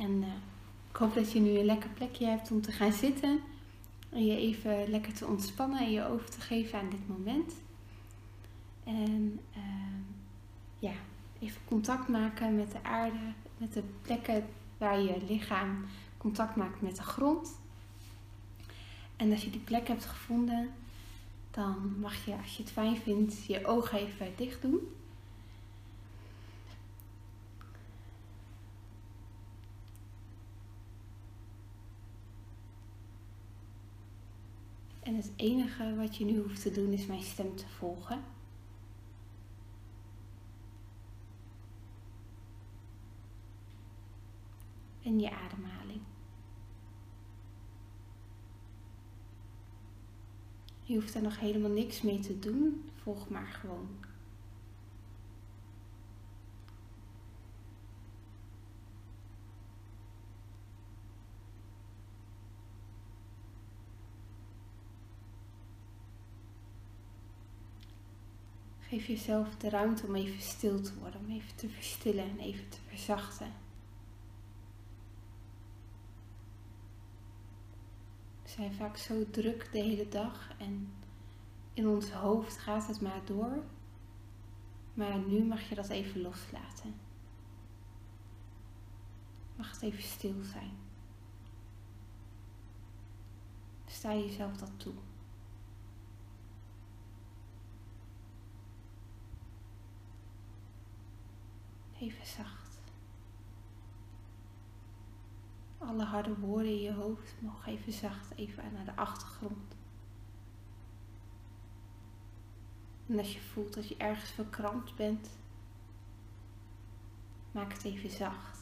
En eh, ik hoop dat je nu een lekker plekje hebt om te gaan zitten. En je even lekker te ontspannen en je over te geven aan dit moment. En ehm, ja, even contact maken met de aarde, met de plekken waar je lichaam contact maakt met de grond. En als je die plek hebt gevonden, dan mag je, als je het fijn vindt, je ogen even dicht doen. En het enige wat je nu hoeft te doen is mijn stem te volgen. En je ademhaling. Je hoeft er nog helemaal niks mee te doen. Volg maar gewoon. Geef jezelf de ruimte om even stil te worden, om even te verstillen en even te verzachten. We zijn vaak zo druk de hele dag en in ons hoofd gaat het maar door. Maar nu mag je dat even loslaten. Mag het even stil zijn. Sta jezelf dat toe. Even zacht. Alle harde woorden in je hoofd mogen even zacht even naar de achtergrond. En als je voelt dat je ergens verkrampt bent, maak het even zacht.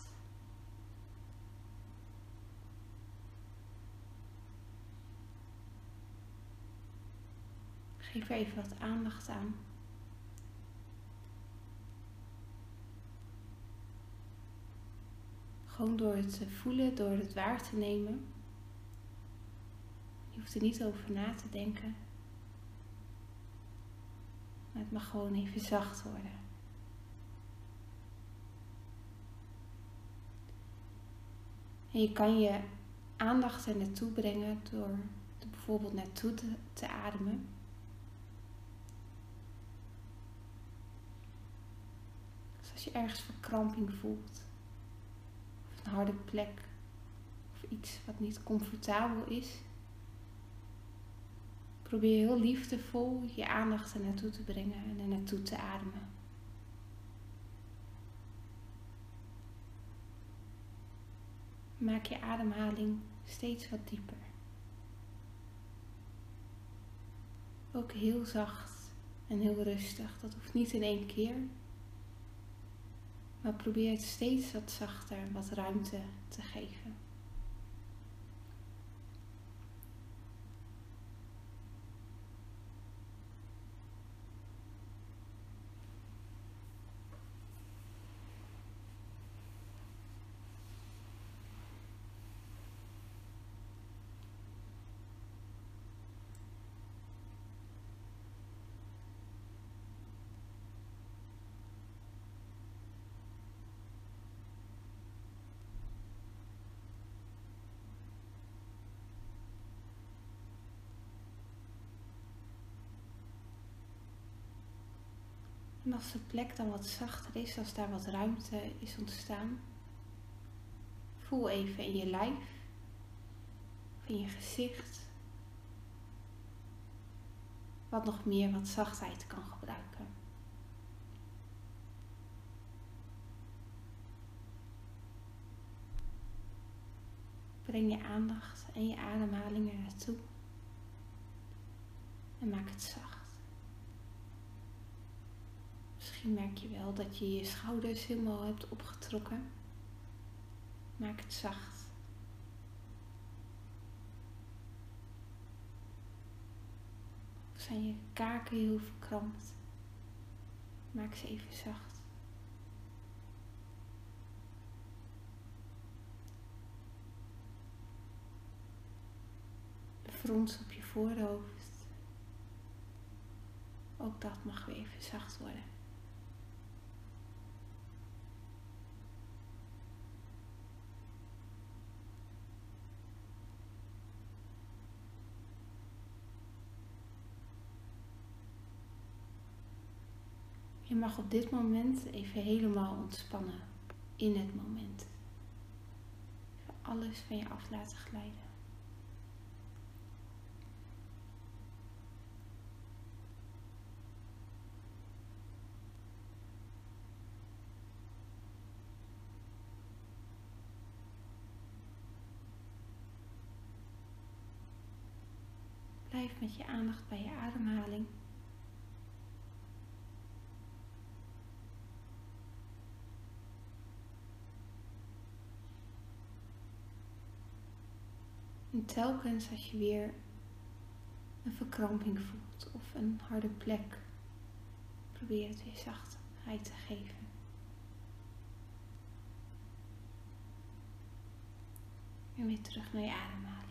Geef er even wat aandacht aan. Gewoon door het te voelen, door het waar te nemen. Je hoeft er niet over na te denken. Maar het mag gewoon even zacht worden. En je kan je aandacht er naartoe brengen door er bijvoorbeeld naartoe te, te ademen. Dus als je ergens verkramping voelt, een harde plek, of iets wat niet comfortabel is, probeer heel liefdevol je aandacht er naartoe te brengen en er naartoe te ademen. Maak je ademhaling steeds wat dieper. Ook heel zacht en heel rustig. Dat hoeft niet in één keer. Maar probeer steeds wat zachter wat ruimte te geven. En als de plek dan wat zachter is, als daar wat ruimte is ontstaan, voel even in je lijf, of in je gezicht, wat nog meer wat zachtheid kan gebruiken. Breng je aandacht en je ademhaling er naartoe en maak het zacht. Misschien merk je wel dat je je schouders helemaal hebt opgetrokken. Maak het zacht. Of zijn je kaken heel verkrampt? Maak ze even zacht. Frons op je voorhoofd. Ook dat mag weer even zacht worden. Je mag op dit moment even helemaal ontspannen in het moment. Even alles van je af laten glijden. Blijf met je aandacht bij je ademhaling. Telkens als je weer een verkramping voelt of een harde plek, probeer het weer zachtheid te geven. En weer terug naar je ademhaling.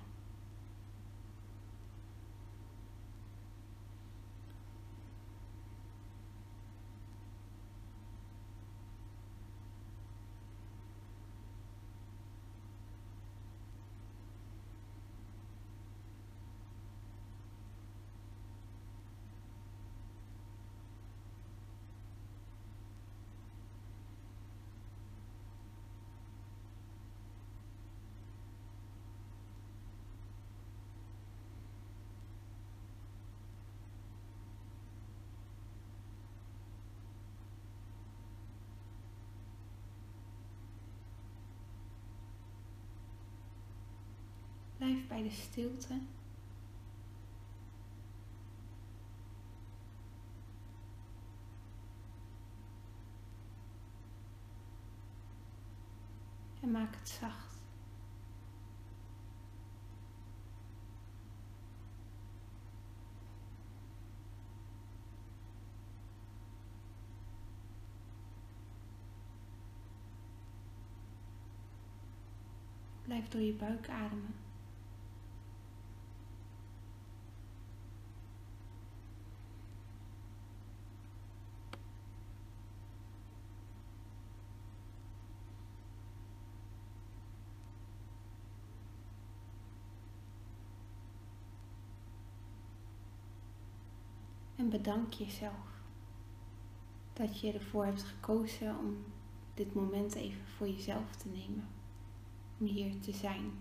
Blijf bij de stilte. En maak het zacht. Blijf door je buik ademen. En bedank jezelf dat je ervoor hebt gekozen om dit moment even voor jezelf te nemen. Om hier te zijn.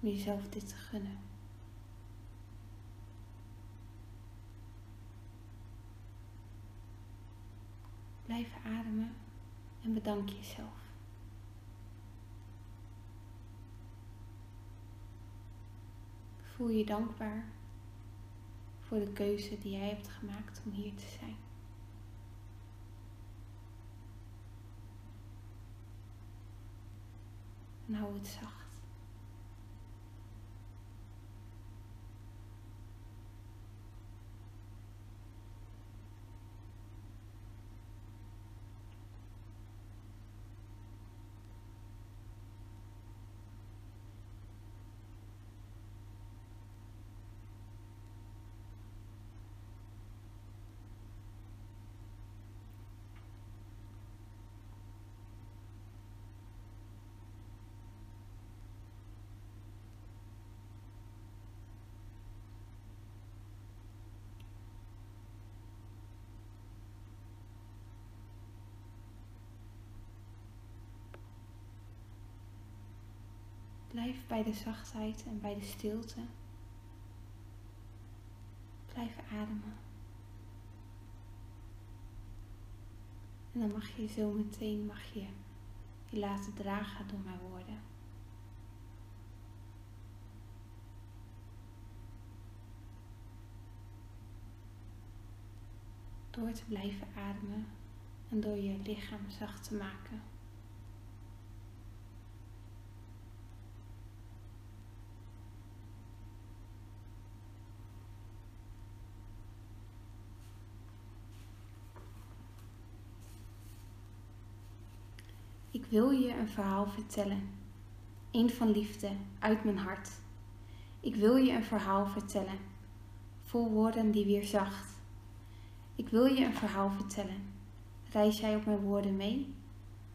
Om jezelf dit te gunnen. Blijf ademen en bedank jezelf. Voel je dankbaar voor de keuze die jij hebt gemaakt om hier te zijn. En hou het zacht. Blijf bij de zachtheid en bij de stilte. Blijf ademen. En dan mag je zo meteen mag je, je laten dragen door mijn woorden. Door te blijven ademen en door je lichaam zacht te maken. Wil je een verhaal vertellen. Een van liefde uit mijn hart. Ik wil je een verhaal vertellen. Vol woorden die weer zacht. Ik wil je een verhaal vertellen. Reis jij op mijn woorden mee?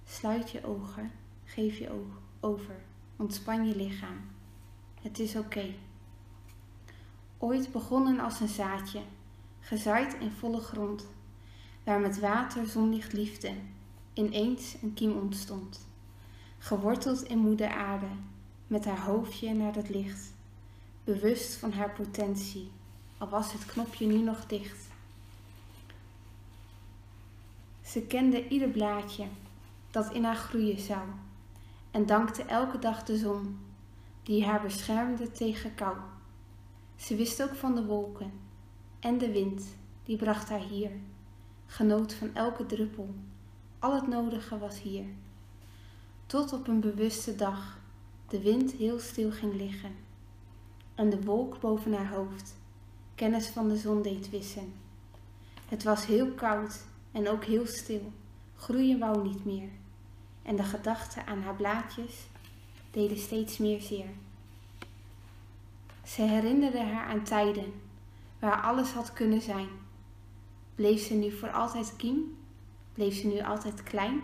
Sluit je ogen, geef je oog over, ontspan je lichaam. Het is oké. Ooit begonnen als een zaadje, gezaaid in volle grond, waar met water, zonlicht, liefde ineens een kiem ontstond. Geworteld in moeder aarde, met haar hoofdje naar het licht, bewust van haar potentie, al was het knopje nu nog dicht. Ze kende ieder blaadje dat in haar groeien zou en dankte elke dag de zon die haar beschermde tegen kou. Ze wist ook van de wolken en de wind die bracht haar hier, genoot van elke druppel, al het nodige was hier. Tot op een bewuste dag de wind heel stil ging liggen en de wolk boven haar hoofd kennis van de zon deed wissen. Het was heel koud en ook heel stil, groeien wou niet meer. En de gedachten aan haar blaadjes deden steeds meer zeer. Ze herinnerde haar aan tijden waar alles had kunnen zijn. Bleef ze nu voor altijd kiem? Bleef ze nu altijd klein?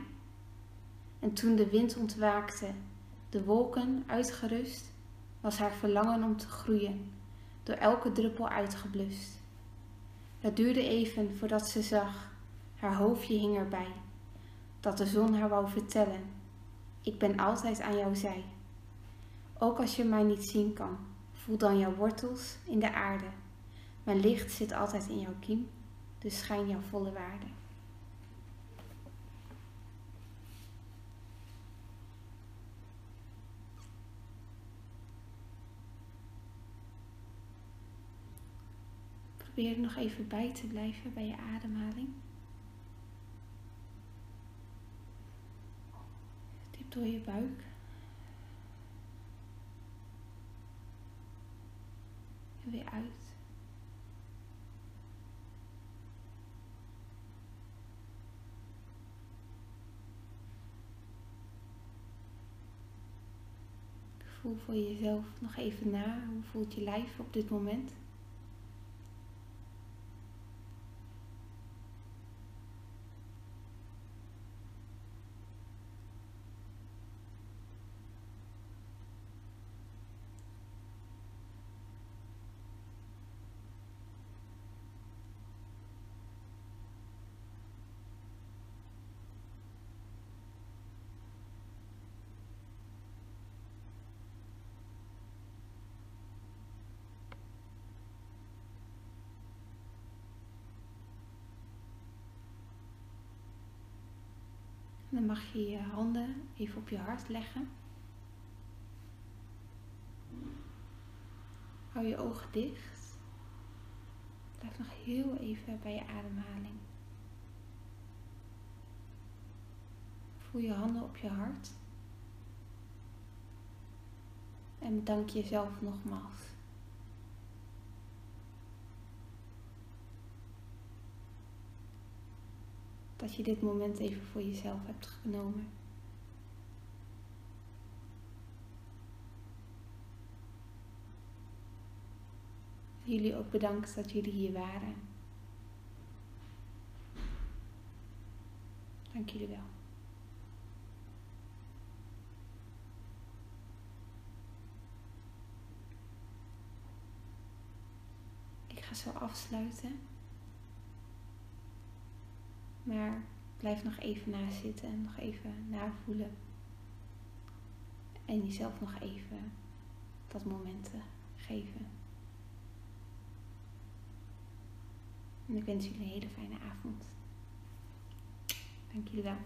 En toen de wind ontwaakte, de wolken uitgerust, was haar verlangen om te groeien, door elke druppel uitgeblust. Het duurde even voordat ze zag, haar hoofdje hing erbij, dat de zon haar wou vertellen: Ik ben altijd aan jouw zij. Ook als je mij niet zien kan, voel dan jouw wortels in de aarde. Mijn licht zit altijd in jouw kiem, dus schijn jouw volle waarde. Probeer er nog even bij te blijven bij je ademhaling. Diep door je buik. En weer uit. Voel voor jezelf nog even na. Hoe voelt je lijf op dit moment? Dan mag je je handen even op je hart leggen. Hou je ogen dicht. Blijf nog heel even bij je ademhaling. Voel je handen op je hart. En bedank jezelf nogmaals. Dat je dit moment even voor jezelf hebt genomen. Jullie ook bedankt dat jullie hier waren. Dank jullie wel. Ik ga zo afsluiten. Maar blijf nog even na zitten en nog even navoelen. En jezelf nog even dat moment geven. En ik wens jullie een hele fijne avond. Dank jullie wel.